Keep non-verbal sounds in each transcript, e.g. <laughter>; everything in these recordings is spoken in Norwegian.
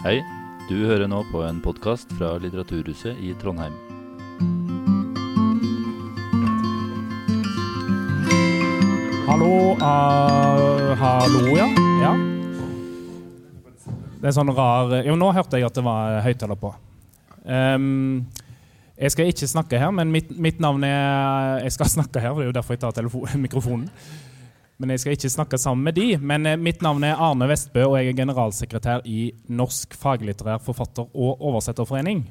Hei, du hører nå på en podkast fra Litteraturhuset i Trondheim. Hallo, uh, hallo, ja. ja. Det er sånn rar Jo, nå hørte jeg at det var høyttaler på. Um, jeg skal ikke snakke her, men mitt, mitt, navn er Jeg skal snakke her, det er jo derfor jeg tar mikrofonen. Men jeg skal ikke snakke sammen med de. Men eh, mitt navn er Arne Vestbø, og jeg er generalsekretær i Norsk faglitterær forfatter- og oversetterforening.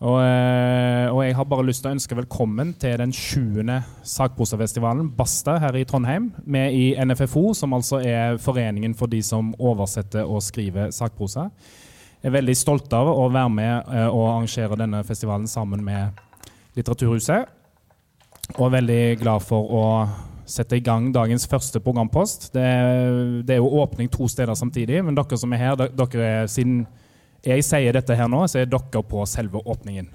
Og, eh, og, jeg har bare lyst til å ønske velkommen til den 20. sakprosafestivalen Basta her i Trondheim. Med i NFFO, som altså er foreningen for de som oversetter og skriver sakprosa. Jeg er veldig stolt av å være med eh, og arrangere denne festivalen sammen med Litteraturhuset. Og er veldig glad for å sette i gang dagens første programpost. Det, det, er jo åpning to steder samtidig, men dere som er her, dere er, siden jeg sier dette her nå, så er dere på selve åpningen.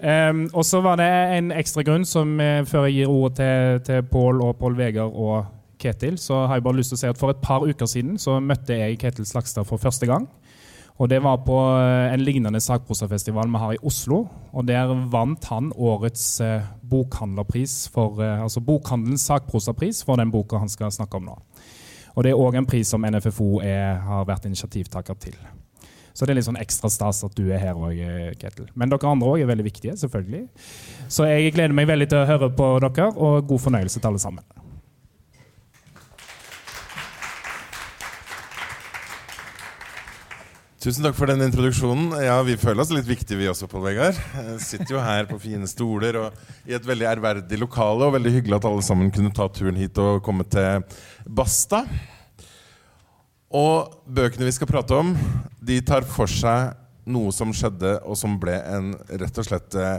Um, og så var det en ekstra grunn, som uh, før jeg gir ordet til, til Pål og Pål Vegard og Ketil, så har jeg bare lyst til å si at for et par uker siden så møtte jeg Ketil Slagstad for første gang. Og Det var på eh, en lignende sakprosafestival vi har i Oslo. og Der vant han årets eh, bokhandlerpris for, eh, altså bokhandelens sakprosapris for den boka han skal snakke om nå. Og Det er òg en pris som NFFO er, har vært initiativtaker til. Så det er litt sånn ekstra stas at du er her òg, Ketil. Men dere andre òg er veldig viktige, selvfølgelig. Så jeg gleder meg veldig til å høre på dere, og god fornøyelse til alle sammen. Tusen takk for den introduksjonen. Ja, Vi føler oss litt viktige, vi også, Pål Vegard. Sitter jo her på fine stoler og i et veldig ærverdig lokale. Og veldig hyggelig at alle sammen kunne ta turen hit og komme til Basta. Og bøkene vi skal prate om, de tar for seg noe som skjedde, og som ble en rett og slett eh,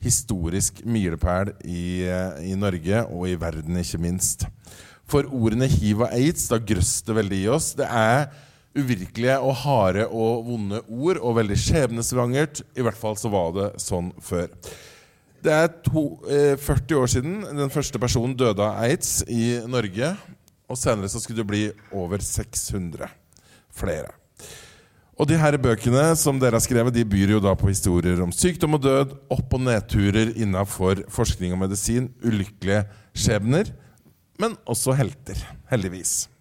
historisk milepæl i, eh, i Norge og i verden, ikke minst. For ordene hiv og aids, da grøss det veldig i oss. Det er uvirkelige og harde og vonde ord, og veldig skjebnesvangert. I hvert fall så var det sånn før. Det er to, eh, 40 år siden den første personen døde av aids i Norge. Og senere så skulle det bli over 600 flere. Og de her bøkene som dere har skrevet, de byr jo da på historier om sykdom og død, opp- og nedturer innafor forskning og medisin, ulykkelige skjebner, men også helter. Heldigvis.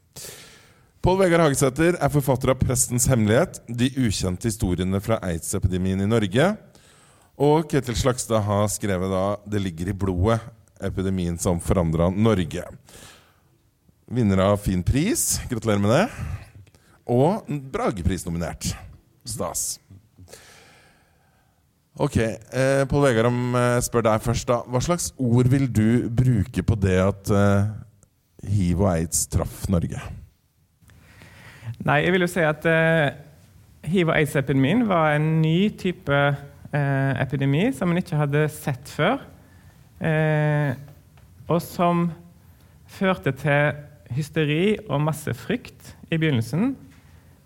Pål Vegard Hagesæter er forfatter av 'Prestens hemmelighet', de ukjente historiene fra aids-epidemien i Norge. Og Ketil Slagstad har skrevet da 'Det ligger i blodet', epidemien som forandra Norge. Vinner av fin pris. Gratulerer med det. Og Bragepris-nominert. Stas. Ok, eh, Pål Vegard, om jeg spør deg først, da. Hva slags ord vil du bruke på det at eh, hiv og aids traff Norge? Nei, jeg vil jo si at eh, hiv- og aids-epidemien var en ny type eh, epidemi som en ikke hadde sett før. Eh, og som førte til hysteri og masse frykt i begynnelsen.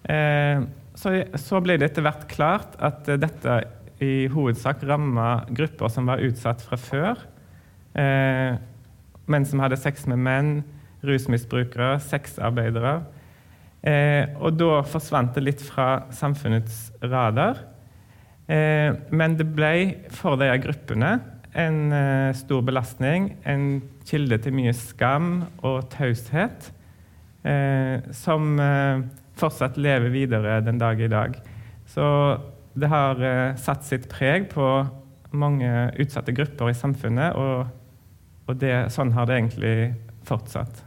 Eh, så, så, ble det etter hvert klart at dette i hovedsak ramma grupper som var utsatt fra før. Eh, menn som hadde sex med menn, rusmisbrukere, sexarbeidere. Eh, og da forsvant det litt fra samfunnets radar. Eh, men det ble for de gruppene en eh, stor belastning, en kilde til mye skam og taushet, eh, som eh, fortsatt lever videre den dag i dag. Så det har eh, satt sitt preg på mange utsatte grupper i samfunnet, og, og det, sånn har det egentlig fortsatt.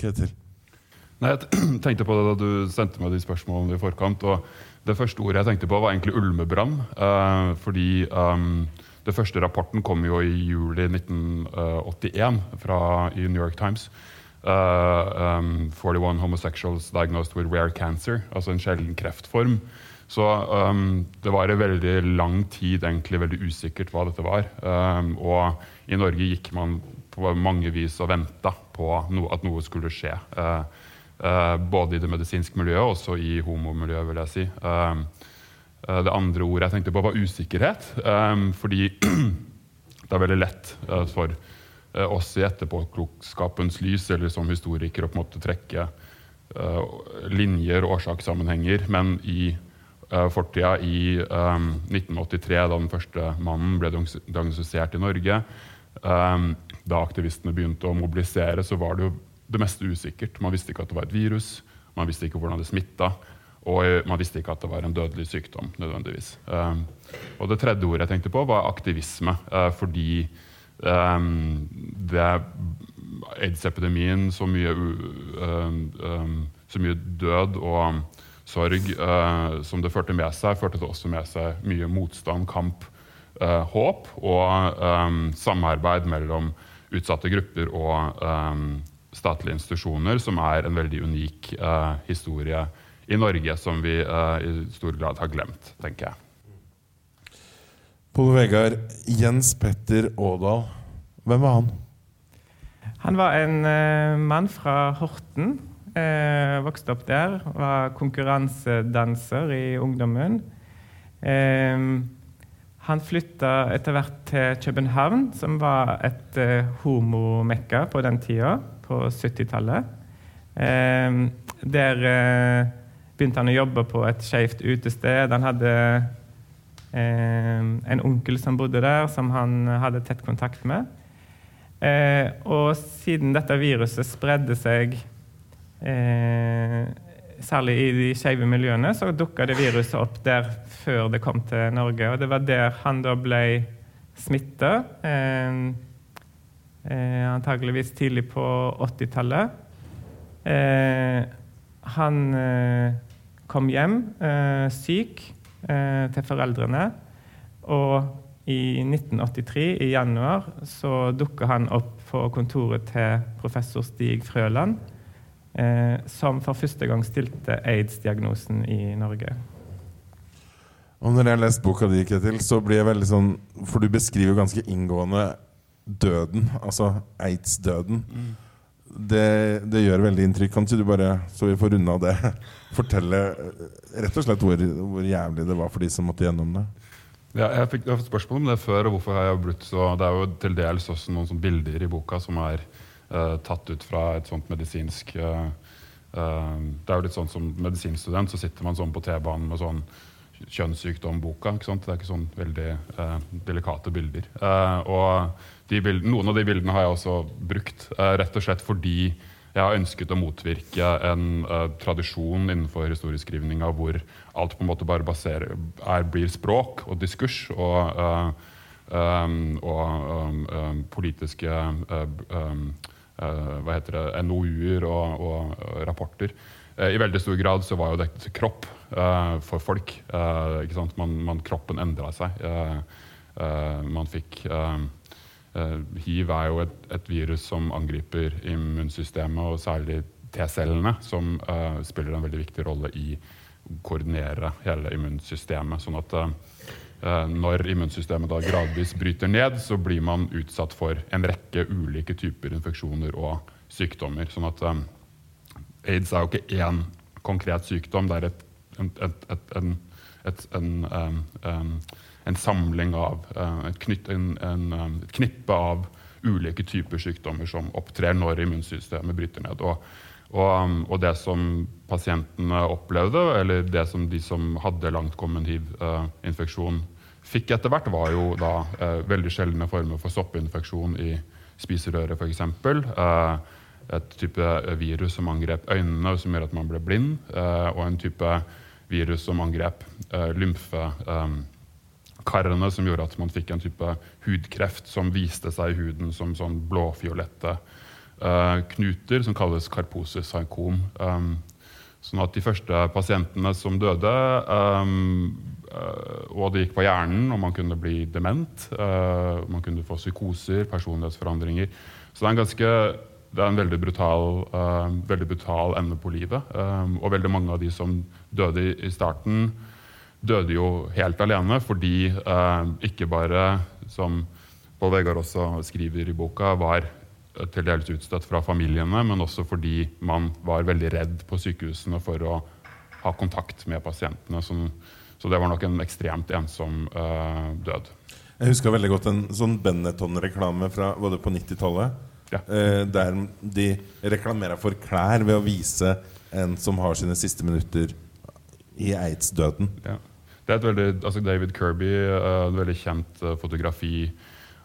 Ketil? Nei, Jeg <clears throat> tenkte på det da du sendte meg de spørsmålene i forkant. og Det første ordet jeg tenkte på, var egentlig ulmebrann. Eh, fordi um, det første rapporten kom jo i juli 1981 fra, i New York Times. Uh, um, 41 homosexuals diagnosed with rare cancer, altså en sjelden kreftform. Så um, det var i veldig lang tid egentlig veldig usikkert hva dette var. Um, og i Norge gikk man på mange vis og venta på no at noe skulle skje. Uh, både i det medisinske miljøet og også i homomiljøet, vil jeg si. Uh, uh, det andre ordet jeg tenkte på, var usikkerhet. Fordi <clears throat> det er veldig lett for oss i etterpåklokskapens lys eller som historikere å på en måte trekke eh, linjer og årsakssammenhenger, men i fortida, i um, 1983, da den første mannen ble diagnostisert i Norge, da aktivistene begynte å mobilisere, så var det jo det meste usikkert. Man visste ikke at det var et virus, man visste ikke hvordan det smitta. Og man visste ikke at det var en dødelig sykdom. nødvendigvis. Um, og det tredje ordet jeg tenkte på, var aktivisme. Uh, fordi um, det aids-epidemien så mye, um, så mye død og sorg uh, som det førte med seg, førte det også med seg mye motstand, kamp, uh, håp og um, samarbeid mellom utsatte grupper og um, statlige institusjoner, som er en veldig unik uh, historie i Norge som vi i stor grad har glemt, tenker jeg. Pål Vegard, Jens Petter Aadal, hvem var han? Han var en uh, mann fra Horten. Uh, vokste opp der. Var konkurransedanser i ungdommen. Uh, han flytta etter hvert til København, som var et eh, homomekka på den tida, på 70-tallet. der begynte han å jobbe på et skeivt utested. Han hadde en onkel som bodde der, som han hadde tett kontakt med. Eh, og siden dette viruset spredde seg eh, særlig i de skeive miljøene, så dukka det viruset opp der før det kom til Norge. Og det var der han da ble smitta. Eh, eh, antageligvis tidlig på 80-tallet. Eh, han eh, kom hjem syk til foreldrene. Og i 1983, i januar, så dukka han opp på kontoret til professor Stig Frøland, eh, som for første gang stilte aids-diagnosen i Norge. Og når jeg har lest boka di, Ketil, så blir jeg veldig sånn For du beskriver ganske inngående døden, altså aids-døden. Mm. Det, det, gjør veldig inntrykk. Kan ikke du bare, så vi får unna det, <laughs> fortelle rett og slett hvor, hvor jævlig det var for de som måtte gjennom det? Ja, jeg, fikk, jeg har fått spørsmål om det før. og hvorfor har jeg blitt så, Det er jo til dels også noen bilder i boka som er uh, tatt ut fra et sånt medisinsk uh, uh, Det er jo litt sånn Som medisinstudent så sitter man sånn på T-banen med sånn kjønnssykdom-boka. ikke sant? Det er ikke sånn veldig delikate bilder. og bilder, Noen av de bildene har jeg også brukt, rett og slett fordi jeg har ønsket å motvirke en uh, tradisjon innenfor historieskrivninga hvor alt på en måte bare baserer, er, blir språk og diskurs og, uh, um, og um, um, politiske uh, hva heter det, NOU-er og, og, rapporter. I veldig stor grad så var jo dette kropp for folk. Man, man, kroppen endra seg. man fikk hiv er jo et, et, virus som angriper immunsystemet, og særlig T-cellene, som uh, spiller en veldig viktig rolle i å koordinere hele immunsystemet. Sånn at uh, når immunsystemet da gradvis bryter ned, så blir man utsatt for en rekke ulike typer infeksjoner og sykdommer. Sånn at aids er jo ikke én konkret sykdom, det er et, et, et, en, en en samling av eh, et, knytt, en, en, eh, et, knippe av ulike typer sykdommer som opptrer når immunsystemet bryter ned. Og, og, um, og, det som pasientene opplevde, eller det som de som hadde langtkommen hiv-infeksjon, fikk etter hvert, var jo da eh, veldig sjeldne former for soppinfeksjon i spiserøret, f.eks. Eh, et type virus som angrep øynene, som gjør at man ble blind. Eh, og en type virus som angrep eh, lymfe. Eh, karene som gjorde at man fikk en type hudkreft som viste seg i huden som sånn blåfiolette uh, knuter, som kalles karposis-sarkom. Um, sånn at de første pasientene som døde, um, uh, og det gikk på hjernen, og man kunne bli dement, uh, man kunne få psykoser, personlighetsforandringer Så det er en ganske det er en veldig brutal, veldig brutal ende på livet. Um, og veldig mange av de som døde i, i starten, døde jo helt alene fordi eh, ikke bare, som Pål Vegard også skriver i boka, var til dels utstøtt fra familiene, men også fordi man var veldig redd på sykehusene for å ha kontakt med pasientene. Så, så det var nok en ekstremt ensom eh, død. Jeg husker veldig godt en sånn Benetton-reklame fra det på 90-tallet. Ja. Eh, der de reklamerer for klær ved å vise en som har sine siste minutter i aids-døden. Ja. Det er et veldig, altså David Kirby, uh, et veldig kjent uh, fotografi.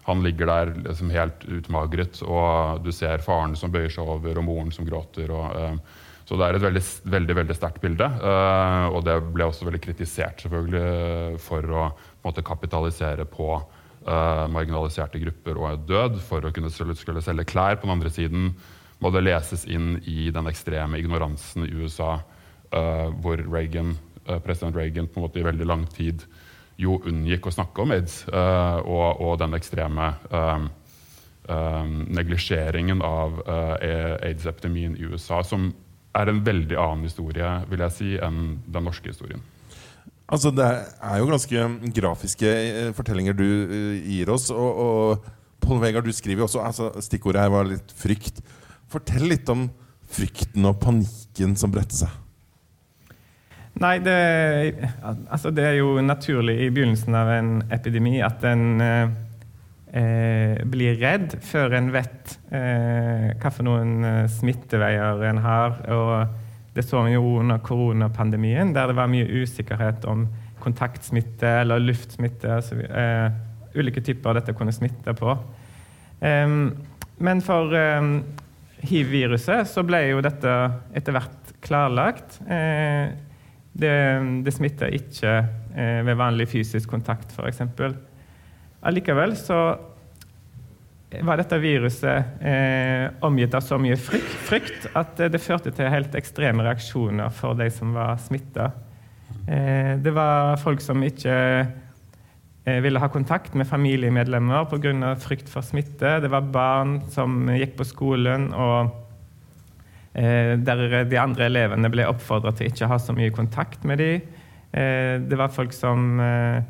Han ligger der liksom helt utmagret, og du ser faren som bøyer seg over, og moren som gråter. Og, uh, så det er et veldig, veldig, veldig sterkt bilde. og det ble også veldig kritisert selvfølgelig for å måte, kapitalisere på marginaliserte grupper og død for å kunne skulle selge klær. På den andre siden må det leses inn i den ekstreme ignoransen i USA, hvor Reagan Eh, president Reagan på en måte i veldig lang tid jo unngikk å snakke om aids uh, og, og, den ekstreme um, um, neglisjeringen av uh, aids-epidemien i USA, som er en veldig annen historie vil jeg si, enn den norske historien. Altså, Det er jo ganske grafiske fortellinger du gir oss. Og, og Pål Vegard, du skriver også altså, Stikkordet her var litt frykt. Fortell litt om frykten og panikken som bredte seg. Nei, det, altså det, er jo naturlig i begynnelsen av en epidemi at en eh, eh blir redd før en vet eh, noen eh, smitteveier en har. Og det så vi jo under koronapandemien, der det var mye usikkerhet om kontaktsmitte eller luftsmitte. Altså, eh, ulike typer dette kunne smitte på. men for hiv-viruset så ble jo dette etter hvert klarlagt. Eh, det, det smitter ikke eh, ved vanlig fysisk kontakt, f.eks. Allikevel så var dette viruset eh, omgitt av så mye frykt, frykt, at det førte til helt ekstreme reaksjoner for de som var smitta. Eh, det var folk som ikke eh, ville ha kontakt med familiemedlemmer pga. frykt for smitte. Det var barn som gikk på skolen og Eh, der de andre elevene ble oppfordra til ikke å ha så mye kontakt med dem. Eh, det var folk som eh,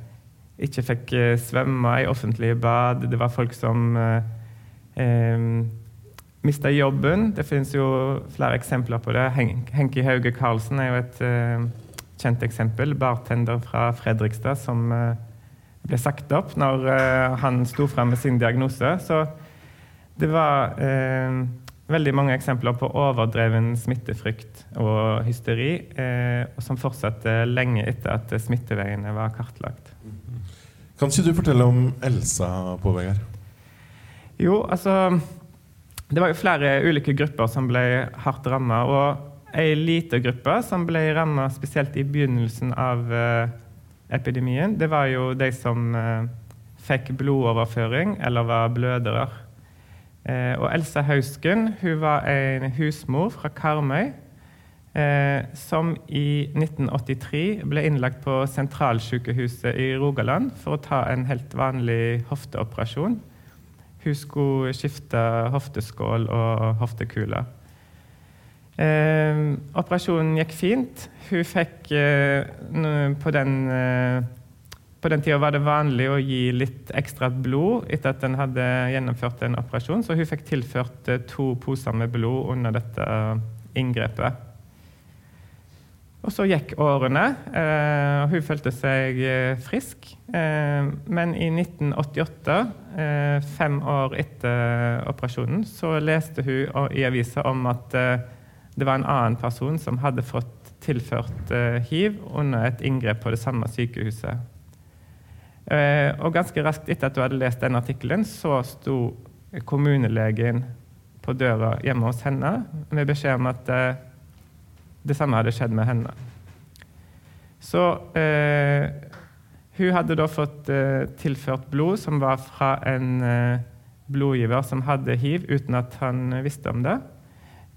ikke fikk svømme i offentlige bad. Det var folk som eh, mista jobben. Det finnes jo flere eksempler på det. Henki Hauge Karlsen er jo et eh, kjent eksempel. Bartender fra Fredrikstad som eh, ble sagt opp når eh, han sto fram med sin diagnose. Så det var veldig mange eksempler på overdreven smittefrykt og hysteri, eh, som fortsatte lenge etter at smitteveiene var kartlagt. Kan ikke du fortelle om Elsa på Vegard? Jo, altså Det var jo flere ulike grupper som ble hardt ramma. Og ei lita gruppe som ble ramma spesielt i begynnelsen av eh, epidemien, det var jo de som eh, fikk blodoverføring eller var blødere. Eh, og Elsa Hausken hun var en husmor fra Karmøy eh, som i 1983 ble innlagt på sentralsykehuset i Rogaland for å ta en helt vanlig hofteoperasjon. Hun skulle skifte hofteskål og hoftekule. Eh, operasjonen gikk fint. Hun fikk eh, på den eh, på den tida var det vanlig å gi litt ekstra blod etter at en hadde gjennomført en operasjon, så hun fikk tilført eh, to poser med blod under dette eh, inngrepet. Og så gikk årene, eh, og hun følte seg frisk. Men i 1988, fem år etter operasjonen, så leste hun i avisa om at det var en annen person som hadde fått tilført hiv under et inngrep på det samme sykehuset. Eh, og ganske raskt etter at du hadde lest den artikkelen, så sto kommunelegen på døra hjemme hos henne med beskjed om at eh, det samme hadde skjedd med henne. Så eh, hun hadde da fått eh, tilført blod som var fra en eh, blodgiver som hadde hiv, uten at han visste om det.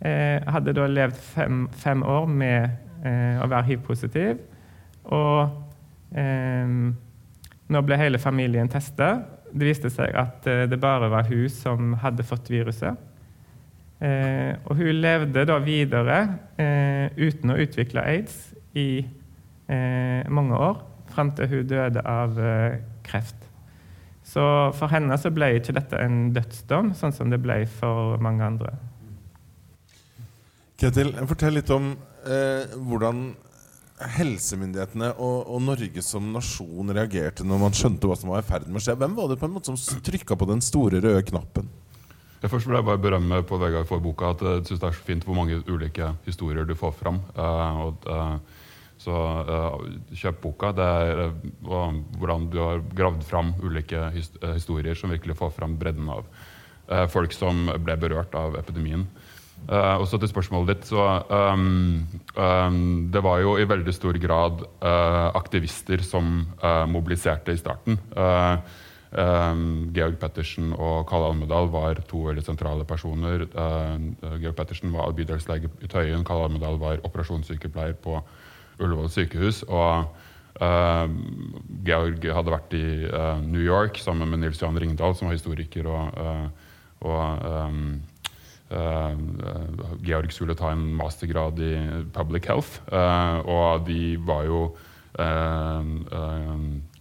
Eh, hadde da levd fem, fem år med å være hiv-positiv. Og nå ble hele familien testa. Det viste seg at eh, det bare var hun som hadde fått viruset. Eh, og hun levde da videre eh, uten å utvikle aids i eh, mange år, fram til hun døde av eh, kreft. Så for henne så ble ikke dette en dødsdom, sånn som det ble for mange andre. Ketil, fortell litt om eh, hvordan helsemyndighetene og, og, Norge som nasjon reagerte når man skjønte hva som var i ferd med å skje? Hvem var det på en måte som trykka på den store røde knappen? Jeg først vil jeg bare berømme på Vegard for boka at jeg synes det er så fint hvor mange ulike historier du får fram. Uh, og, uh, så uh, kjøp boka. Det er hvordan du har gravd fram ulike his historier som virkelig får fram bredden av folk som ble berørt av epidemien. Uh, og så til spørsmålet ditt, så um, um, Det var jo i veldig stor grad uh, aktivister som uh, mobiliserte i starten. Um, Georg Pettersen og Kalle Almedal var to veldig sentrale personer. Georg Pettersen var bydelslege i Tøyen, Kalle Almedal var operasjonssykepleier på Ullevål sykehus. og Georg hadde vært i New York sammen med Nils Johan Ringdal, som var historiker og, og Georg skulle ta en mastergrad i public health, uh, og de var jo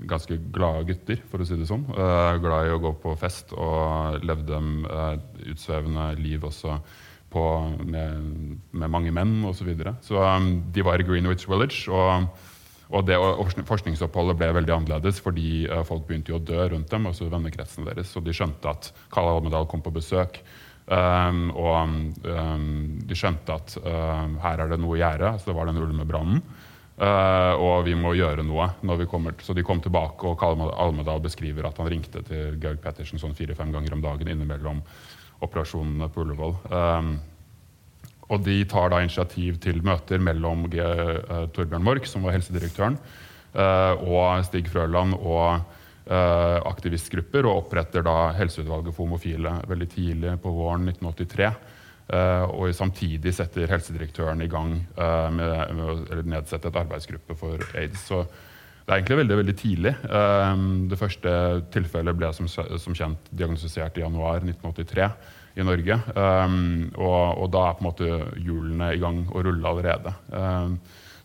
ganske glade gutter, for å si det sånn. glad i å gå på fest og levde utsvevende liv også på, med, med, mange menn osv. Så, videre. så de var i Greenwich Village. og og det Forskningsoppholdet ble veldig annerledes fordi folk begynte jo å dø rundt dem. også vennekretsen deres, Og de skjønte at Kalle Almedal kom på besøk. Um, og um, de skjønte at uh, her er det noe i gjære. Så det var den ulmebrannen. Uh, og vi må gjøre noe. Så de kom tilbake, og Almedal beskriver at han ringte til Georg Pettersen sånn fire-fem ganger om dagen innimellom operasjonene på Ullevål. og de tar da initiativ til møter mellom G uh, Torbjørn Mork, som var helsedirektøren, uh, og Stig Frøland og Eh, aktivistgrupper, og oppretter da Helseutvalget for homofile veldig tidlig på våren 1983. Uh, og samtidig setter helsedirektøren i gang uh, med, med, å nedsette et arbeidsgruppe for aids. Så det er egentlig veldig veldig tidlig. Det første tilfellet ble som, som, kjent diagnostisert i januar 1983 i Norge. Og, og, da er på en måte hjulene i gang og rulle allerede.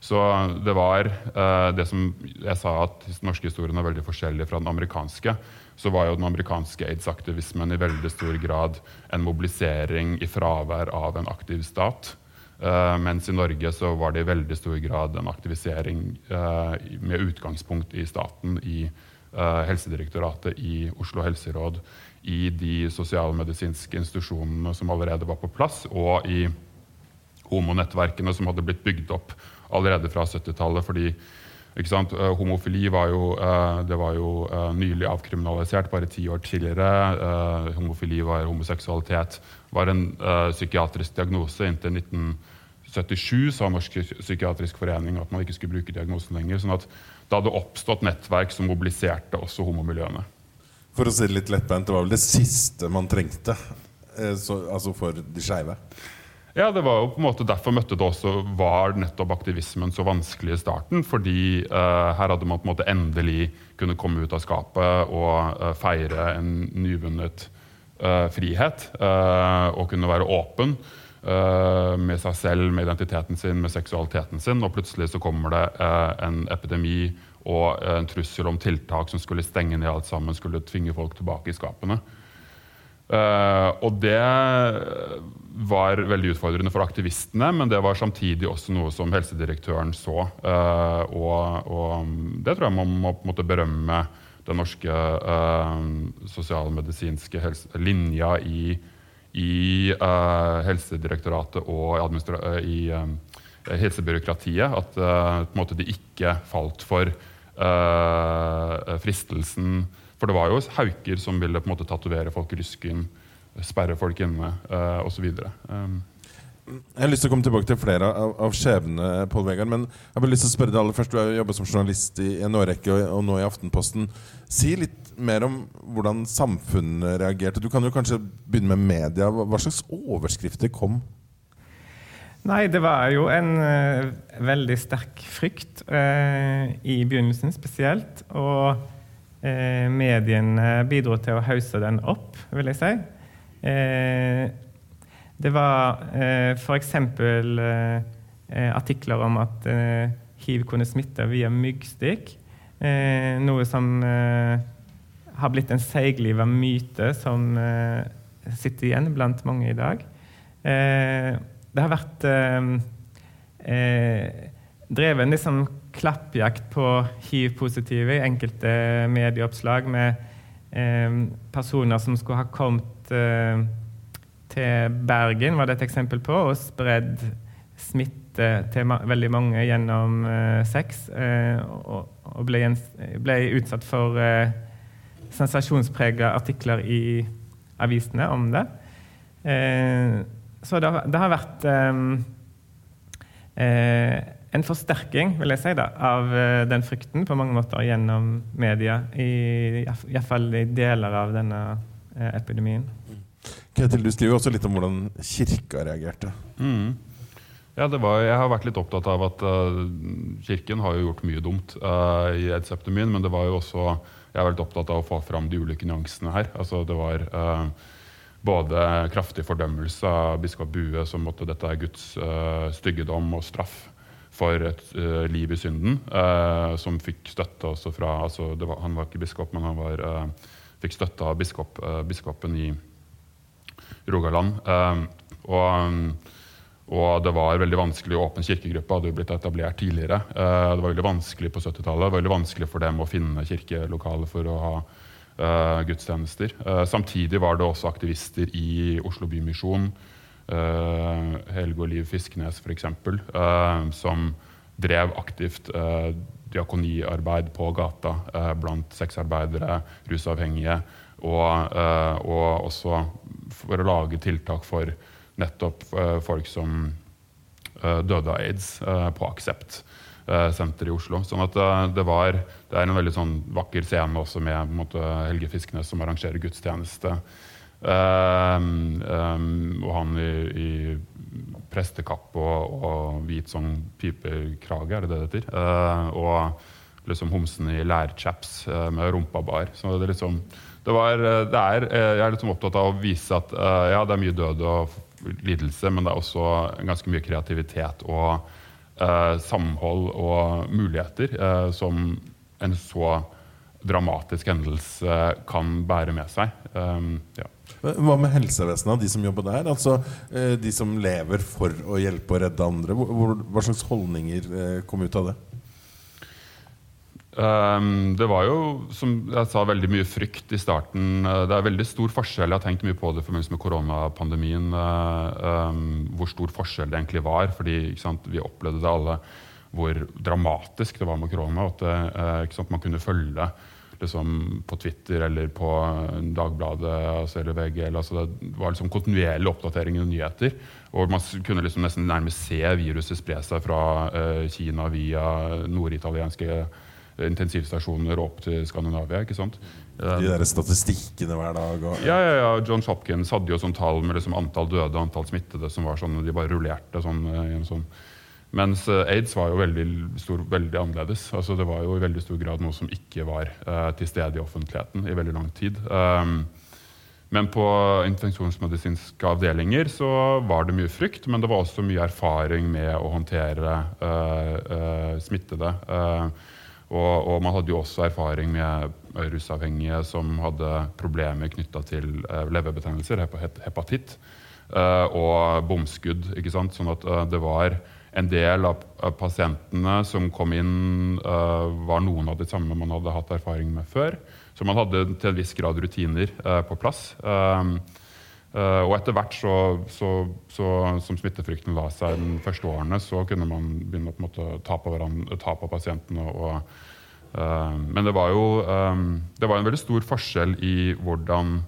Så det var uh, det som jeg sa, at den norske historien er veldig forskjellig fra den amerikanske. Så var jo den amerikanske aids-aktivismen i veldig stor grad en mobilisering i fravær av en aktiv stat. Uh, mens i Norge så var det i veldig stor grad en aktivisering uh, med utgangspunkt i staten, i Helsedirektoratet, i Oslo helseråd, i de sosialmedisinske institusjonene som allerede var på plass, og i homonettverkene som hadde blitt bygd opp allerede fra 70-tallet. fordi uh, Homofili var jo, det var jo uh, nylig avkriminalisert, bare ti år tidligere. homofili var homoseksualitet var en psykiatrisk diagnose inntil 1977 sa Norsk psykiatrisk forening at man ikke skulle bruke diagnosen lenger. sånn at det hadde oppstått nettverk som mobiliserte også homomiljøene. For å si det litt lettbeint, det var vel det siste man trengte så, altså for de skeive? Ja, det var jo på en måte Derfor møtte det også var nettopp aktivismen så vanskelig i starten. Fordi uh, her hadde man på en måte endelig kunne komme ut av skapet og uh, feire en nyvunnet uh, frihet. og kunne være åpen med seg selv, med identiteten sin, med seksualiteten sin. Og plutselig så kommer det en epidemi og en trussel om tiltak som skulle stenge ned alt sammen, skulle tvinge folk tilbake i skapene. Uh, og det var veldig utfordrende for aktivistene, men det var samtidig også noe som helsedirektøren så. Uh, og, og, det tror jeg man må på en måte berømme den norske sosialmedisinske linja i, i Helsedirektoratet og i helsebyråkratiet. At måte de ikke falt for fristelsen for det var jo hauker som ville på en måte tatovere folk i lysken, sperre folk inne uh, osv. Um. Jeg har lyst til å komme tilbake til flere av, av skjebnene, Pål Vegard. Men jeg har bare lyst til å spørre deg aller først. Du har jobbet som journalist i en årrekke og, og nå i Aftenposten. Si litt mer om hvordan samfunnet reagerte. Du kan jo kanskje begynne med media. Hva slags overskrifter kom? Nei, det var jo en uh, veldig sterk frykt uh, i begynnelsen spesielt. Og Eh, mediene bidro til å hause den opp, vil jeg si. Eh, det var eh, f.eks. Eh, artikler om at eh, hiv kunne smitte via myggstikk. Eh, noe som eh, har blitt en seigliva myte som sitter igjen blant mange i dag. det har vært drevet en liksom klappjakt på hiv-positive i enkelte medieoppslag med eh, personer som skulle ha kommet eh, til Bergen, var det et eksempel på, og spredd smitte til ma veldig mange gjennom eh, sex. Eh, og, og ble, ble, utsatt for eh, sensasjonsprega artikler i avisene om det. Eh, så det, det, har vært eh, en forsterking vil jeg si da, av den frykten på mange måter gjennom media. I, Iallfall i deler av denne epidemien. Ketil, du skriver også litt om hvordan kirka reagerte. Mm. Ja, var, jeg har vært litt opptatt av at uh, Kirken har jo gjort mye dumt uh, i aids-epidemien, men det var jo også, jeg har vært opptatt av å få fram de ulike nyansene her. Altså, det var uh, både kraftig fordømmelse av biskop Bue, som måtte dette er Guds styggedom og straff for et liv i synden, som fikk støtte også fra altså var, Han var ikke biskop, men han var, fikk støtte av biskop, biskopen i Rogaland. og og det var veldig vanskelig å åpne kirkegruppe, hadde jo blitt etablert tidligere. Det var veldig vanskelig på 70-tallet. Det var veldig vanskelig for dem å finne kirkelokaler for å ha uh, gudstjenester. Uh, samtidig var det også aktivister i Oslo Bymisjon, uh, Helge og Liv Fisknes f.eks., uh, som drev aktivt diakoniarbeid på gata blant sexarbeidere, rusavhengige, og, og også for å lage tiltak for nettopp uh, folk som uh, døde av aids uh, på Aksept senter i Oslo. Sånn at det, var, det er en veldig sånn vakker scene også med måte, Helge Fisknes som arrangerer gudstjeneste. Um, um, og han i, i prestekapp og, og, hvit sånn pipekrage, er det det det heter? Uh, og liksom homsen i lærchaps uh, med rumpa bar. Så det er liksom det var, det er, Jeg er liksom opptatt av å vise at ja, det er mye død og lidelse, men det er også ganske mye kreativitet og eh, samhold og muligheter eh, som en så dramatisk hendelse kan bære med seg. Um, ja. Hva med helsevesenet, de som jobber der? Altså eh, De som lever for å hjelpe og redde andre. Hva slags holdninger eh, kom ut av det? Um, det var jo, som jeg sa, veldig mye frykt i starten. Uh, det er veldig stor forskjell. Jeg har tenkt mye på det i forbindelse med koronapandemien. Um, hvor stor forskjell det egentlig var. fordi sant, vi opplevde det alle hvor dramatisk det var med korona. At det, sant, man kunne følge liksom, på Twitter eller på Dagbladet altså, eller VGL. Altså, det var liksom kontinuerlig oppdatering av nyheter. Og man kunne liksom nesten nærmest se viruset spre seg fra Kina via norditalienske intensivstasjoner opp til Skandinavia. ikke sant? De der statistikkene hver dag? Og, ja. ja, ja, John Hopkins hadde jo sånn tall med liksom antall døde og antall smittede som var sånn, de bare rullerte sånn. en sånn. Mens uh, aids var jo veldig, stor, veldig annerledes. Altså, det var jo i veldig stor grad noe som ikke var uh, til stede i offentligheten i veldig lang tid. Um, men på infeksjonsmedisinske avdelinger så var det mye frykt, men det var også mye erfaring med å håndtere uh, smittede. Uh, og, og, man hadde jo også erfaring med rusavhengige som hadde problemer knytta til uh, leverbetennelser, hepatitt, uh, og bomskudd. ikke sant? Sånn at uh, det var en del av, pasientene som kom inn, var noen av de samme man hadde hatt erfaring med før. Så man hadde til en viss grad rutiner på plass. Uh, og etter hvert, så, så, så, som smittefrykten la seg de første årene, så kunne man begynne å ta, på ta på pasientene. Og, uh, men det var jo um, det var en veldig stor forskjell i hvordan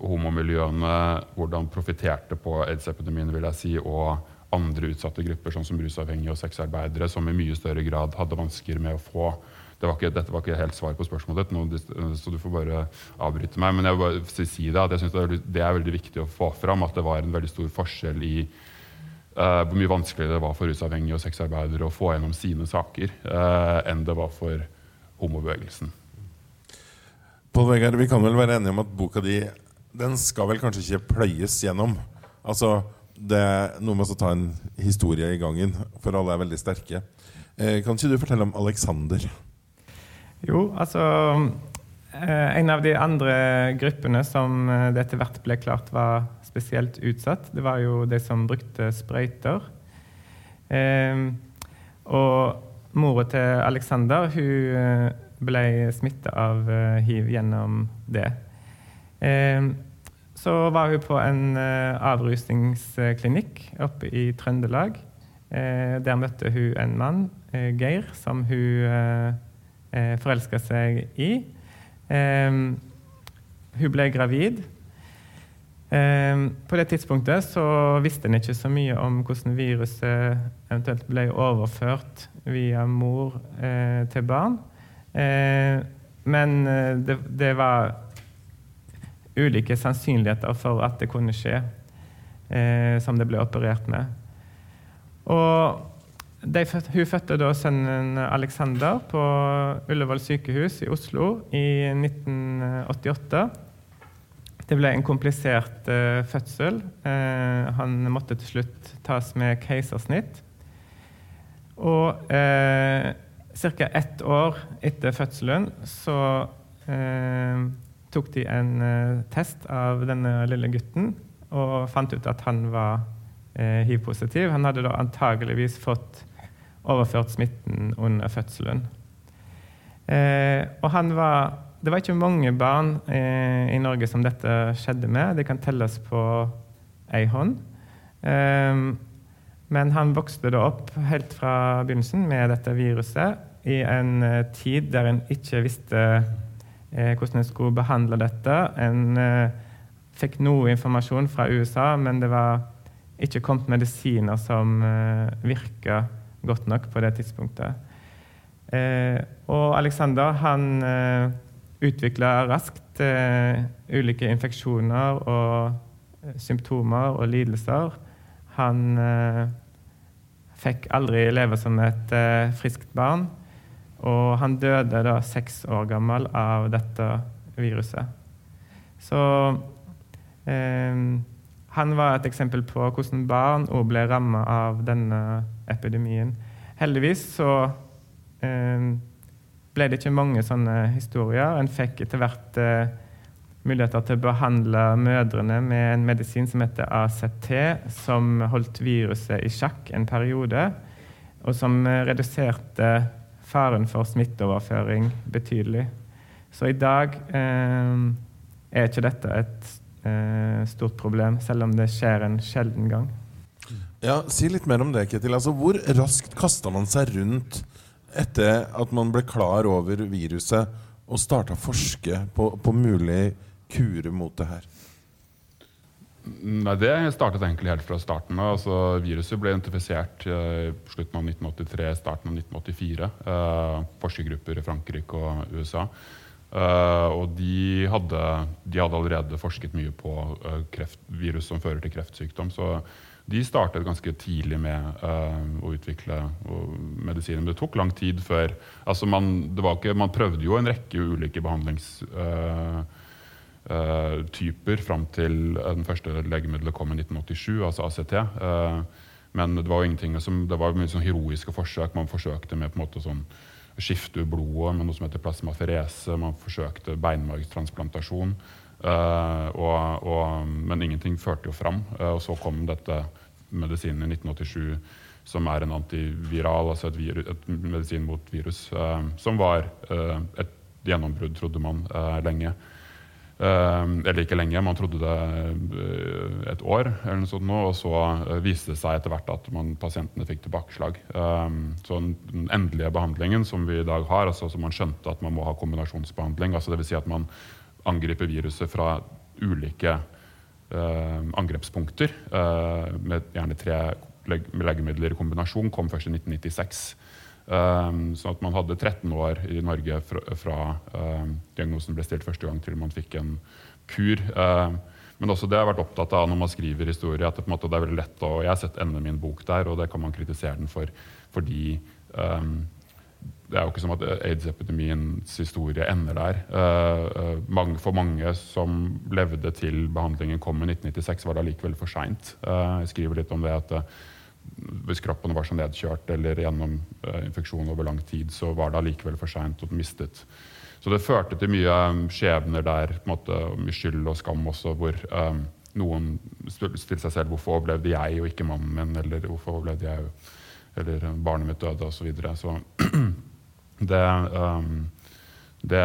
homomiljøene hvordan profitterte på aids-epidemien, vil jeg si, og andre utsatte grupper, sånn som rusavhengige og sexarbeidere, som i mye større grad hadde vansker med å få det var ikke, dette var ikke helt svar på spørsmålet ditt, så du får bare avbryte meg. Men jeg vil bare si det at jeg synes det, er veldig viktig å få fram at det var en veldig stor forskjell i uh, hvor mye vanskeligere det var for rusavhengige og sexarbeidere å få gjennom sine saker uh, enn det var for homobevegelsen. Pål Vegard, vi kan vel være enige om at boka di den skal vel kanskje ikke pløyes gjennom? Altså, det er noe med å ta en historie i gangen, for alle er veldig sterke. Eh, kan ikke du fortelle om Alexander? Jo, altså eh, En av de andre gruppene som eh, det etter hvert ble klart var spesielt utsatt, det var jo de som brukte sprøyter. Eh, og mora til Alexander hun ble smitta av hiv gjennom det. Så var hun på en uh, avrusningsklinikk oppe i Trøndelag. Uh, der møtte hun en mann, uh, Geir, som hun forelska seg i. hun ble gravid. på det tidspunktet så visste en ikke så mye om hvordan viruset eventuelt ble overført via mor til barn. men det, det var ulike sannsynligheter for at det kunne skje, eh, som det ble operert med. Og de, hun fødte da sønnen Alexander på Ullevål sykehus i Oslo i 1988. Det ble en komplisert eh, fødsel. Eh, han måtte til slutt tas med keisersnitt. Og eh, ca. ett år etter fødselen så eh, tok de en uh, test av denne lille gutten og fant ut at han var uh, hiv-positiv. Han hadde da antageligvis fått overført smitten under fødselen. Uh, og han var Det var ikke mange barn i Norge som dette skjedde med. Det kan telles på ei hånd. men han vokste da opp helt fra begynnelsen med dette viruset i en tid der en ikke visste eh, hvordan en skulle behandle dette. En eh, fikk noe informasjon fra USA, men det var ikke kommet medisiner som eh, virka godt nok på det tidspunktet. Eh, og Alexander han eh, utvikla raskt eh, ulike infeksjoner og eh, symptomer og lidelser. Han eh, fikk aldri leve som et eh, friskt barn. Og han døde da seks år gammel av dette viruset. Så eh, han var et eksempel på hvordan barn òg ble rammet av denne epidemien. Heldigvis så eh, ble det ikke mange sånne historier. En fikk etter hvert eh, muligheter til å behandle mødrene med en medisin som heter ACT, som holdt viruset i sjakk en periode, og som eh, reduserte faren for smitteoverføring betydelig. Så i dag eh, er ikke dette et eh, stort problem, selv om det skjer en sjelden gang. Ja, Si litt mer om det, Ketil. Altså, hvor raskt kasta man seg rundt etter at man ble klar over viruset og starta å forske på, på mulig kure mot det her? Nei, Det startet egentlig helt fra starten av. Altså, viruset ble identifisert i uh, slutten av 1983, starten av 1984. Uh, forskergrupper i Frankrike og USA. Uh, og de hadde, de hadde, allerede forsket mye på kreft, virus som fører til kreftsykdom. Så de startet ganske tidlig med å utvikle medisiner. Men det tok lang tid før altså man, ikke, man prøvde jo en rekke ulike behandlings... Uh, typer fram til den første legemiddelet kom i 1987, altså ACT. Uh, men det var ingenting som, det var mye sånn heroiske forsøk. Man forsøkte med på en måte sånn skifte ut blodet med noe som heter plasmaferese. Man forsøkte beinmargstransplantasjon. Uh, og, men ingenting førte jo fram. Og så kom dette medisinen i 1987 som er en antiviral, altså et, virus, et medisin mot virus, som var et gjennombrudd, trodde man lenge. Uh, eller ikke lenge, man trodde det uh, et år, eller noe sånt nå, og så uh, viste det seg etter hvert at man, pasientene fikk tilbakeslag. så den endelige behandlingen som vi i dag har, altså som man skjønte at man må ha kombinasjonsbehandling, altså dvs. Si at man angriper viruset fra ulike angrepspunkter, med gjerne tre legemidler i kombinasjon, kom først i 1996. Um, så at man hadde 13 år i Norge fra, fra um, diagnosen ble stilt første gang til man fikk en kur. Um, men også det jeg har vært opptatt av når man skriver historie, at det, måte, det er veldig lett å, Jeg har sett enden min bok der, og det kan man kritisere den for. Fordi det er jo ikke som at aids-epidemiens historie ender der. Uh, mange, for mange som levde til behandlingen kom i 1996, var det allikevel for seint. Uh, jeg skriver litt om det at hvis kroppen var så nedkjørt eller gjennom eh, infeksjon over lang tid, så var det allikevel for seint og mistet. Så det førte til mye um, skjebner der, måte, mye skyld og skam også, hvor eh, noen stilte seg selv hvorfor overlevde jeg og ikke mannen min, eller hvorfor overlevde jeg eller barnet mitt døde, osv. Så, videre. så <clears throat> det, um, det,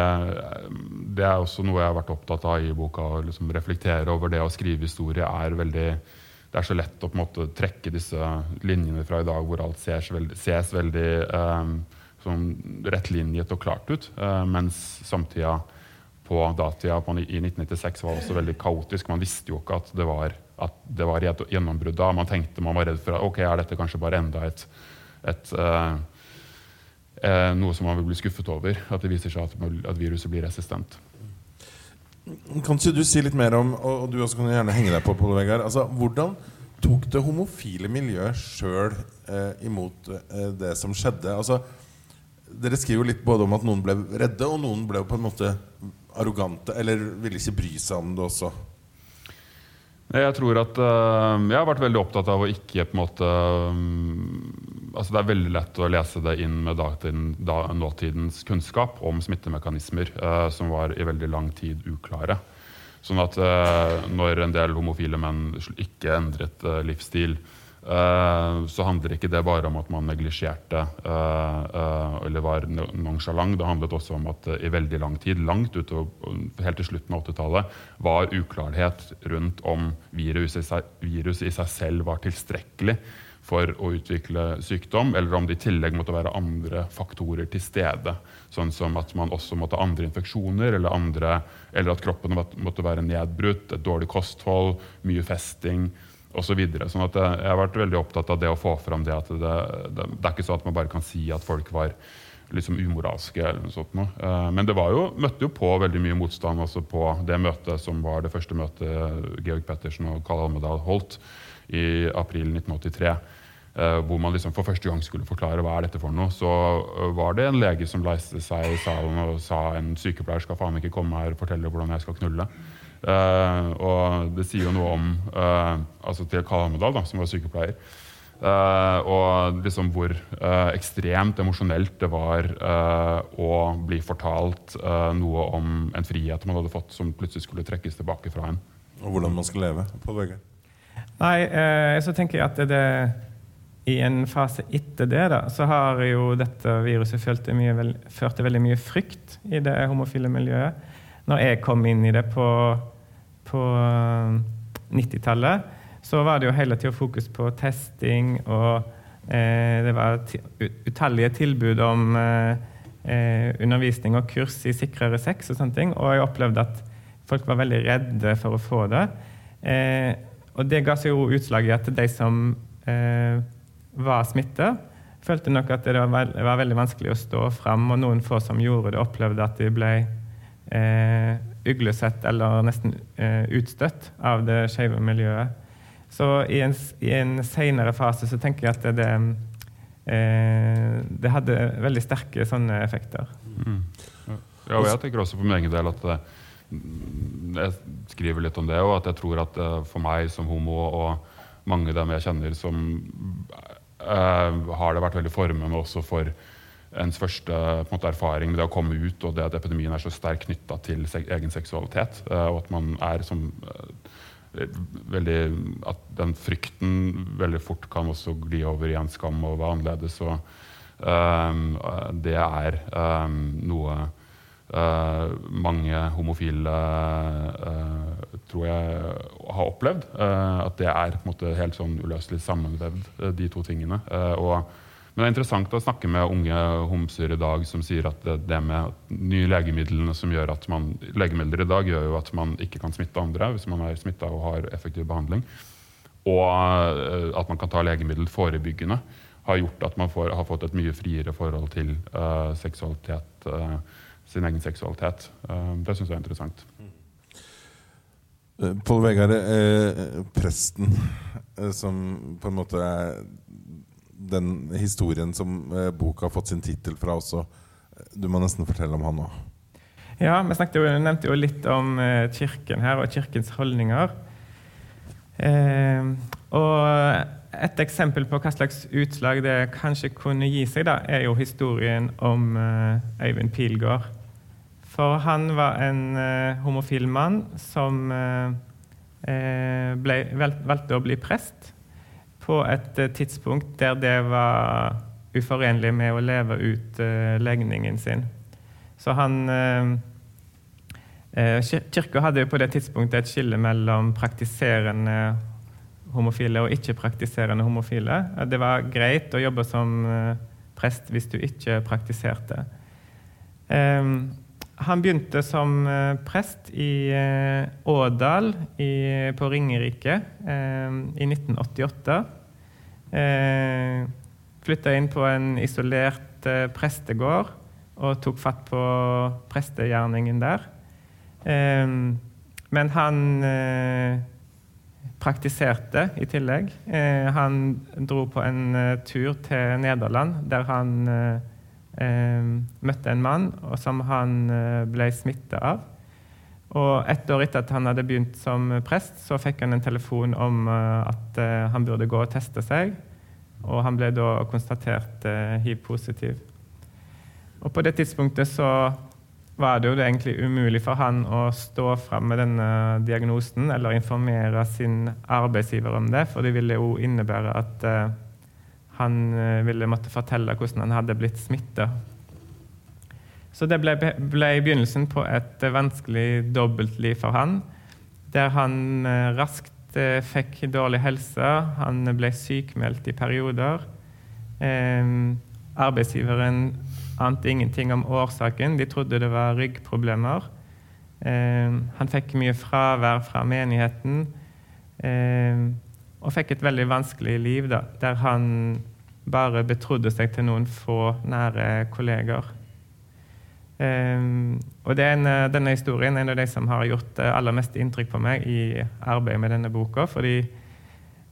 det, er også noe jeg har vært opptatt av i boka. Å liksom reflektere over det å skrive historie er veldig Det er så lett å på en måte trekke disse linjene fra i dag hvor alt ses veldig, ses veldig eh, sånn rettlinjet og klart ut, eh, mens samtida på datida i 1996 var også veldig kaotisk. Man visste jo ikke at det var, at det var gjennombrudd da. Man tenkte man var redd for at ok, er dette kanskje bare enda et, et uh, eh, noe som man vil bli skuffet over. At det viser seg at, at viruset blir resistent. Kan du si litt mer om og du også kan gjerne henge deg på, Pål Vegard, altså, hvordan tok det homofile miljøet sjøl eh, imot eh, det som skjedde? Altså, dere skriver jo litt både om at noen ble redde, og noen ble på en måte arrogante, eller ville ikke bry seg om det også. Jeg tror at uh, jeg har vært veldig opptatt av å ikke på en måte um, altså Det er veldig lett å lese det inn med datiden, da, nåtidens kunnskap om smittemekanismer uh, som var i veldig lang tid uklare. Sånn at uh, når en del homofile menn ikke endret livsstil, Eh, så handler ikke det bare om at man neglisjerte eh, eh, eller var nonsjalant. Det handlet også om at i veldig lang tid, langt utover, helt til slutten av 80-tallet, var uklarhet rundt om viruset i, seg, viruset i seg selv var tilstrekkelig for å utvikle sykdom, eller om det i tillegg måtte være andre faktorer til stede. Sånn som at man også måtte ha andre infeksjoner, eller, andre, eller at kroppen måtte være nedbrutt, et dårlig kosthold, mye festing osv. Så sånn at jeg har vært veldig opptatt av det å få fram det at det, det, det er ikke sånn at man bare kan si at folk var liksom umoralske. eller noe sånt. Eh, men det jo, møtte jo på veldig mye motstand også på det møtet som var det første møtet Georg Pettersen og Karl Almedal holdt i april 1983. Eh, hvor man liksom for første gang skulle forklare hva er dette for noe. Så eh, var det en lege som leiste seg i salen og sa en sykepleier skal faen ikke komme her og fortelle hvordan jeg skal knulle. Uh, og det sier jo noe om uh, altså til da som var sykepleier. Uh, og liksom hvor ekstremt emosjonelt det var å bli fortalt noe om en frihet man hadde fått som plutselig skulle trekkes tilbake fra en. Og hvordan man skal leve. på Vegard. Nei, så tenker jeg at det, i en fase etter det, da, så har jo dette viruset ført til, mye, ført til veldig mye frykt i det homofile miljøet. Når jeg kom inn i det på på 90-tallet, så var det jo hele tida fokus på testing, og eh, det var utallige tilbud om eh, eh, undervisning og kurs i sikrere sex og sånne ting. Og jeg opplevde at folk var veldig redde for å få det. Eh, og det ga seg jo utslag i at de som eh, var smitta, følte nok at det var, var, veldig vanskelig å stå fram, og noen få som gjorde det, opplevde at de ble eh, uglesett eller nesten eh, utstøtt av det skeive miljøet. Så i en, i en senere fase så tenker jeg at det, eh, det hadde veldig sterke sånne effekter. Mm. Ja, og jeg tenker også på min egen del at eh, jeg skriver litt om det, og at jeg tror at eh, for meg som homo og mange av dem jeg kjenner som uh, har det vært veldig formende også for ens første måte, erfaring med det å komme ut, og det at epidemien er så sterkt knytta til egen seksualitet. Uh, og at man er som veldig, At den frykten veldig fort kan også gli over i en skam og være annerledes. Og uh, det er um, noe mange homofile tror jeg har opplevd. at det er måte helt sånn uløselig sammenvevd, de to tingene. og men det er interessant å snakke med unge homser i dag som sier at det, det med nye legemidlene som gjør at man, legemidler i dag gjør jo at man ikke kan smitte andre hvis man er smitta og har effektiv behandling. Og uh, at man kan ta legemiddel forebyggende, har gjort at man får, har fått et mye friere forhold til uh, seksualitet, uh, sin egen seksualitet. det syns jeg er interessant. Pål Vegard, presten som på en måte er den historien som eh, boka har fått sin tittel fra også. Du må nesten fortelle om han òg. Ja, vi jo, nevnte jo litt om eh, kirken her og kirkens holdninger. Eh, og et eksempel på hva slags utslag det kanskje kunne gi seg, da, er jo historien om eh, Øyvind Pilgaard. For han var en eh, homofil mann som eh, ble, valgte å bli prest på et eh, tidspunkt der det var uforenlig med å leve ut legningen sin. Så han eh, eh, Kirka hadde på det tidspunktet et skille mellom praktiserende homofile og ikke-praktiserende homofile. Eh, Det var greit å jobbe som eh, prest hvis du ikke praktiserte. Eh, han begynte som eh, prest i eh, Ådal i, på Ringerike eh, i 1988. Eh, Flytta inn på en isolert eh, prestegård og tok fatt på prestegjerningen der. Eh, men han eh, praktiserte i tillegg. Han dro på en tur til Nederland der han møtte en mann som han eh, ble smitta av. Og ett år etter at han hadde begynt som prest, så fikk han en telefon om eh, at eh, han burde gå og teste seg. Og han ble da konstatert hiv-positiv. Og på det tidspunktet så var det jo egentlig umulig for han å stå fram med denne diagnosen eller informere sin arbeidsgiver om det, for det ville jo innebære at han eh, ville måtte fortelle hvordan han hadde blitt smitta. Så det ble, ble begynnelsen på et eh, vanskelig dobbeltliv for han, der han eh, raskt fikk dårlig helse, han ble sykmeldt i perioder. Eh, arbeidsgiveren ante ingenting om årsaken, de trodde det var ryggproblemer. Eh, han fikk mye fravær fra menigheten, eh, og fikk et veldig vanskelig liv, da, der han bare betrodde seg til noen få nære kolleger. Um, og en, eh, denne historien er en av de som har gjort eh, aller mest inntrykk på meg i arbeidet med denne boka. Fordi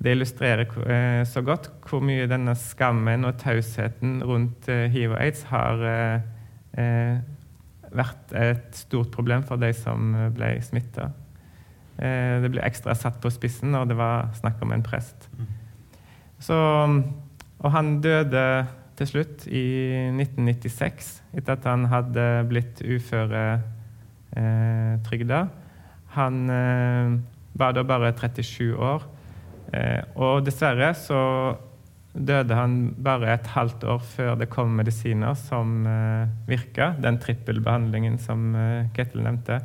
det illustrerer eh, så godt hvor mye denne skammen og tausheten rundt uh, hiv og aids har uh, vært et stort problem for de som ble smitta. Eh, det ble ekstra satt på spissen når det var snakk om en prest. Så, og han døde til slutt i 1996, etter at han hadde blitt uføretrygda. han eh, var da bare 37 år. Eh, og dessverre så døde han bare et halvt år før det kom medisiner som eh, virka, den trippelbehandlingen som Kettle Ketil nevnte.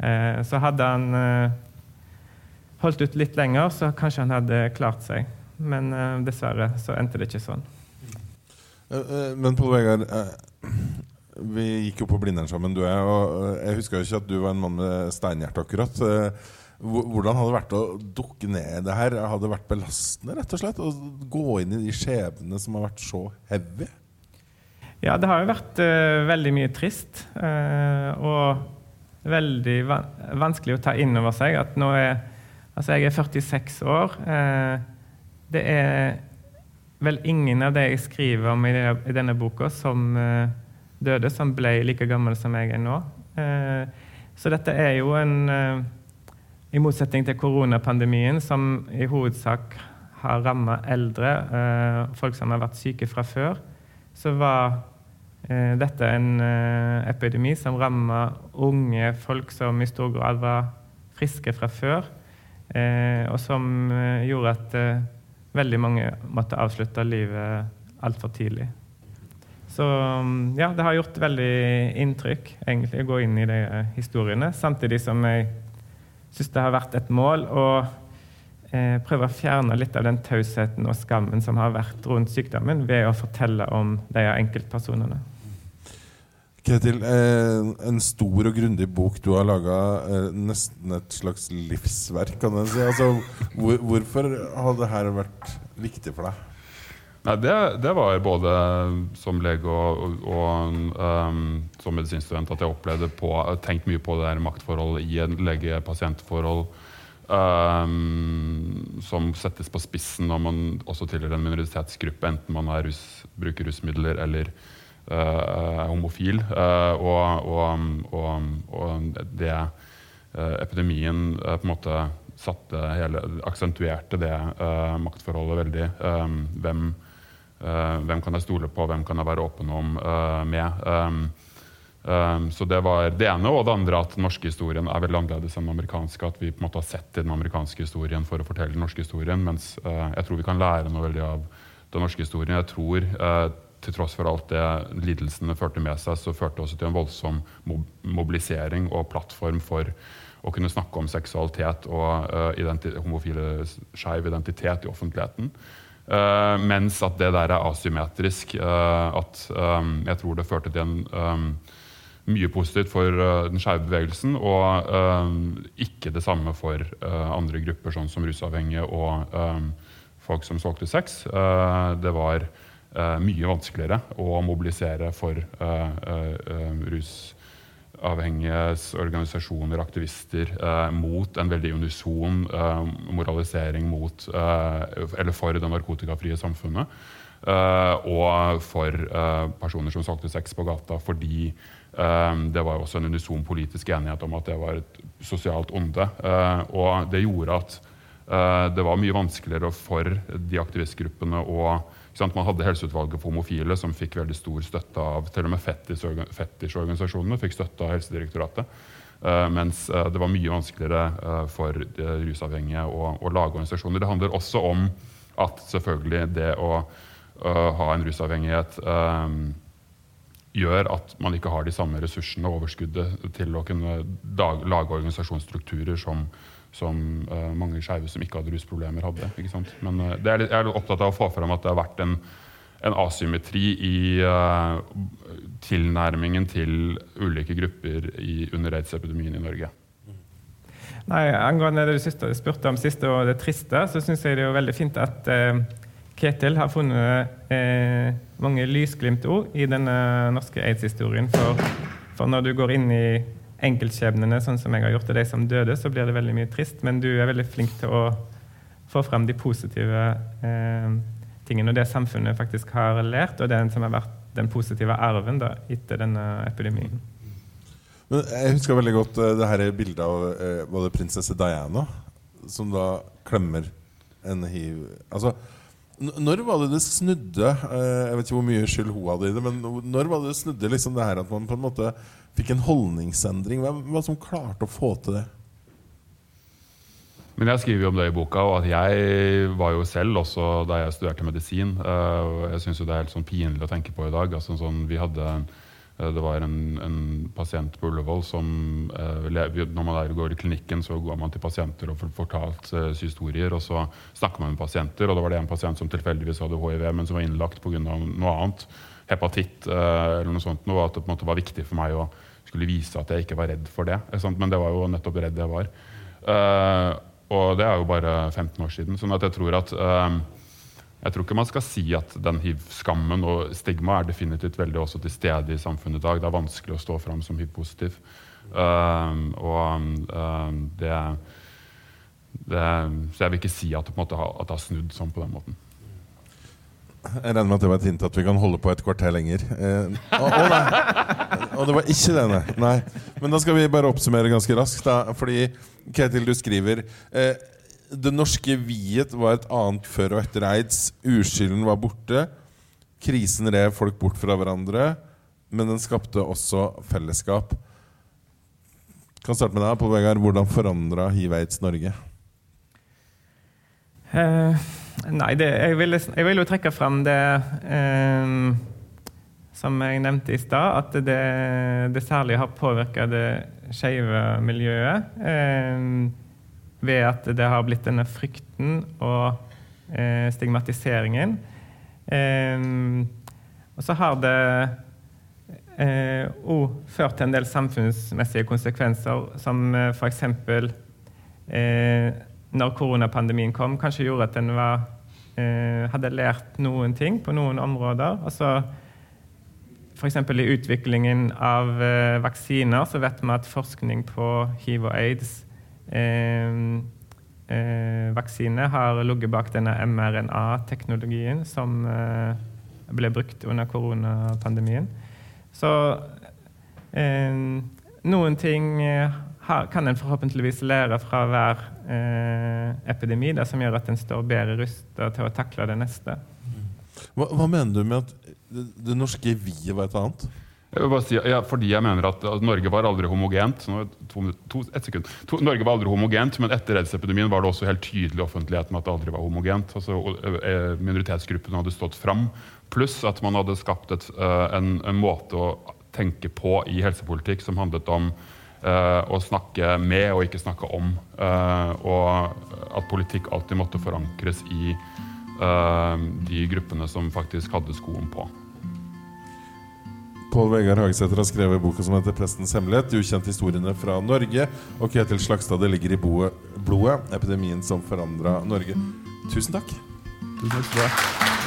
Eh, så hadde han eh, holdt ut litt lenger, så kanskje han hadde klart seg. Men eh, dessverre så endte det ikke sånn. Men Pål Vegard, vi gikk jo på Blindern sammen, du og jeg. Og jeg husker jo ikke at du var en mann med steinhjerte, akkurat. Hvordan hadde det vært å dukke ned i det her? Hadde det vært belastende, rett og slett? Å gå inn i de skjebnene som har vært så heavy? Ja, det har jo vært uh, veldig mye trist. Uh, og veldig vanskelig å ta inn over seg at nå er Altså, jeg er 46 år. eh, det er vel ingen av det jeg skriver om i, denne boka, som eh, døde, som ble like gammel som jeg er nå. Eh, så dette er jo en I motsetning til koronapandemien, som i hovedsak har ramma eldre, folk som har vært syke fra før, så var eh, er en eh, epidemi som rammer unge folk som i stor grad var friske fra før, eh, og som gjorde at veldig mange måtte avslutte livet altfor tidlig. Så mm, ja, det har gjort veldig inntrykk egentlig å gå inn i de historiene, samtidig som jeg syns det har vært et mål å prøve å fjerne litt av den tausheten og skammen som har vært rundt sykdommen, ved å fortelle om de enkeltpersonene. Ketil, eh, en stor og grundig bok du har laga, eh, nesten et slags livsverk, kan en si. Altså, hvor, hvorfor har det her vært viktig for deg? Nei, det, det var både som lege og, og, og um, som medisinstudent at jeg opplevde på, tenkt mye på det der maktforholdet i en lege-pasient-forhold um, som settes på spissen når man også tilhører en minoritetsgruppe, enten man rus, bruker rusmidler eller er homofil. Uh, og, og, og, og det uh, epidemien på en måte satte hele, aksentuerte det maktforholdet veldig. Hvem, hvem kan jeg stole på, hvem kan jeg være åpen om med? Så det var det ene. Og det andre at den norske historien er veldig annerledes enn den amerikanske. At vi på en måte har sett den amerikanske historien for å fortelle den norske historien. Mens jeg tror vi kan lære noe veldig av den norske historien. Jeg tror til tross for alt det lidelsene førte med seg, så førte det også til en voldsom mobilisering og plattform for å kunne snakke om seksualitet og uh, identi homofile skeiv identitet i offentligheten. Uh, mens at det der er asymmetrisk. Uh, at um, jeg tror det førte til en um, mye positivt for den skeive bevegelsen, og ikke det samme for andre grupper, sånn som rusavhengige og folk som solgte sex. det var mye vanskeligere å mobilisere for rus avhengiges organisasjoner, aktivister, eh, mot en veldig unison eh, moralisering mot, eh, eller for det narkotikafrie samfunnet. Eh, og for eh, personer som solgte sex på gata, fordi eh, det var også en unison politisk enighet om at det var et sosialt onde. og det gjorde at det var mye vanskeligere for de aktivistgruppene å man hadde Helseutvalget for homofile, som fikk veldig stor støtte av til og med fetisjorganisasjonene fikk støtte av Helsedirektoratet. Uh, mens uh, det var mye vanskeligere uh, for rusavhengige å, å, lage organisasjoner. Det handler også om at selvfølgelig det å ha en rusavhengighet gjør at man ikke har de samme ressursene og overskuddet til å kunne lage organisasjonsstrukturer som, som uh, mange skeive som ikke hadde rusproblemer, hadde. Men uh, er, jeg er opptatt av å få fram at det har vært en, en asymmetri i uh, tilnærmingen til ulike grupper i, under aids-epidemien i Norge. Nei, Angående det du spurte om siste og det triste, så syns jeg det er veldig fint at Ketil har funnet mange lysglimt i denne norske aids-historien. For, for når du går inn i enkeltskjebnene, sånn som jeg har gjort og de som døde, så blir det veldig mye trist. Men du er veldig flink til å få frem de positive eh, tingene og det samfunnet faktisk har lært, og det som har vært den positive arven da, etter denne epidemien. Men jeg husker veldig godt uh, det her bildet av eh, både prinsesse Diana, som da klemmer en hiv... Altså, når var det det snudde? Eh, jeg vet ikke hvor mye skyld hun hadde i det, men når var det det snudde liksom det her at man på en måte fikk en holdningsendring. Hva, hva som klarte å få til det? Men Jeg skriver jo om det i boka, og at jeg var jo selv også da jeg studerte medisin. Uh, jeg syns det er helt sånn pinlig å tenke på i dag. Altså, sånn, vi hadde uh, det var en, en, pasient på Ullevål som uh, Når man går i klinikken, så går man til pasienter og får fortalt historier. Og så snakker man med pasienter, og da var det en pasient som tilfeldigvis hadde hiv, men som var innlagt pga. noe annet. Hepatitt eller noe sånt. Noe, at det på en måte var viktig for meg å skulle vise at jeg ikke var redd for det. Men det var jo nettopp redd jeg var. Uh, og det er jo bare 15 år siden. sånn at jeg tror at uh, jeg tror ikke man skal si at den hiv-skammen og stigma er definitivt veldig også til stede i samfunnet i dag. Det er vanskelig å stå fram som hiv-positiv. Uh, og det, det, Så jeg vil ikke si at det, måte at det har snudd sånn på den måten. Jeg regner med at det var et hint at vi kan holde på et kvarter lenger. Eh, å, å nei. Og det var ikke denne. nei. Men da skal vi bare oppsummere ganske raskt. Da, fordi Ketil, du skriver eh, Det norske viet var et annet før og etter aids. Uskylden var borte. Krisen rev folk bort fra hverandre. Men den skapte også fellesskap. Kan starte med deg, Pål Vegard. Hvordan forandra hiv-aids Norge? Uh. Nei, det, jeg, vil, jeg, vil, jo trekke fram det eh, som jeg nevnte i stad, at det, det, særlig har påvirka det skeive miljøet. Eh, ved at det har blitt denne frykten og eh, stigmatiseringen. Eh, og så har det òg eh, ført til en del samfunnsmessige konsekvenser, som eh, f.eks. Eh, når koronapandemien kom, kanskje gjorde at en var, eh, hadde lært noen ting på noen områder. Altså, F.eks. i utviklingen av eh, vaksiner så vet vi at forskning på hiv og aids eh, eh vaksine har ligget bak denne mRNA-teknologien som eh, ble brukt under koronapandemien. Så eh, noen ting kan en forhåpentligvis lære fra hver eh, epidemi, det som gjør at en står bedre rusta til å takle det neste. Hva, hva, mener du med at det, det norske vi var et annet? Jeg vil bare si, ja, fordi jeg mener at, at Norge var aldri homogent. Nå, to, to, et sekund. To, Norge var aldri homogent, men etter aids-epidemien var det også helt tydelig i offentligheten at det aldri var homogent. Altså, og, eh, minoritetsgruppene hadde stått fram, pluss at man hadde skapt et, eh, en, en måte å tenke på i helsepolitikk som handlet om eh, å snakke med og ikke snakke om. eh, og at politikk alltid måtte forankres i eh, de gruppene som faktisk hadde skoen på. Pål Vegard Hagesæter har skrevet boka som heter 'Prestens hemmelighet'. De ukjente historiene fra Norge. Og Ketil Slagstad, det ligger i blodet. Epidemien som forandra Norge. Tusen takk. Tusen takk.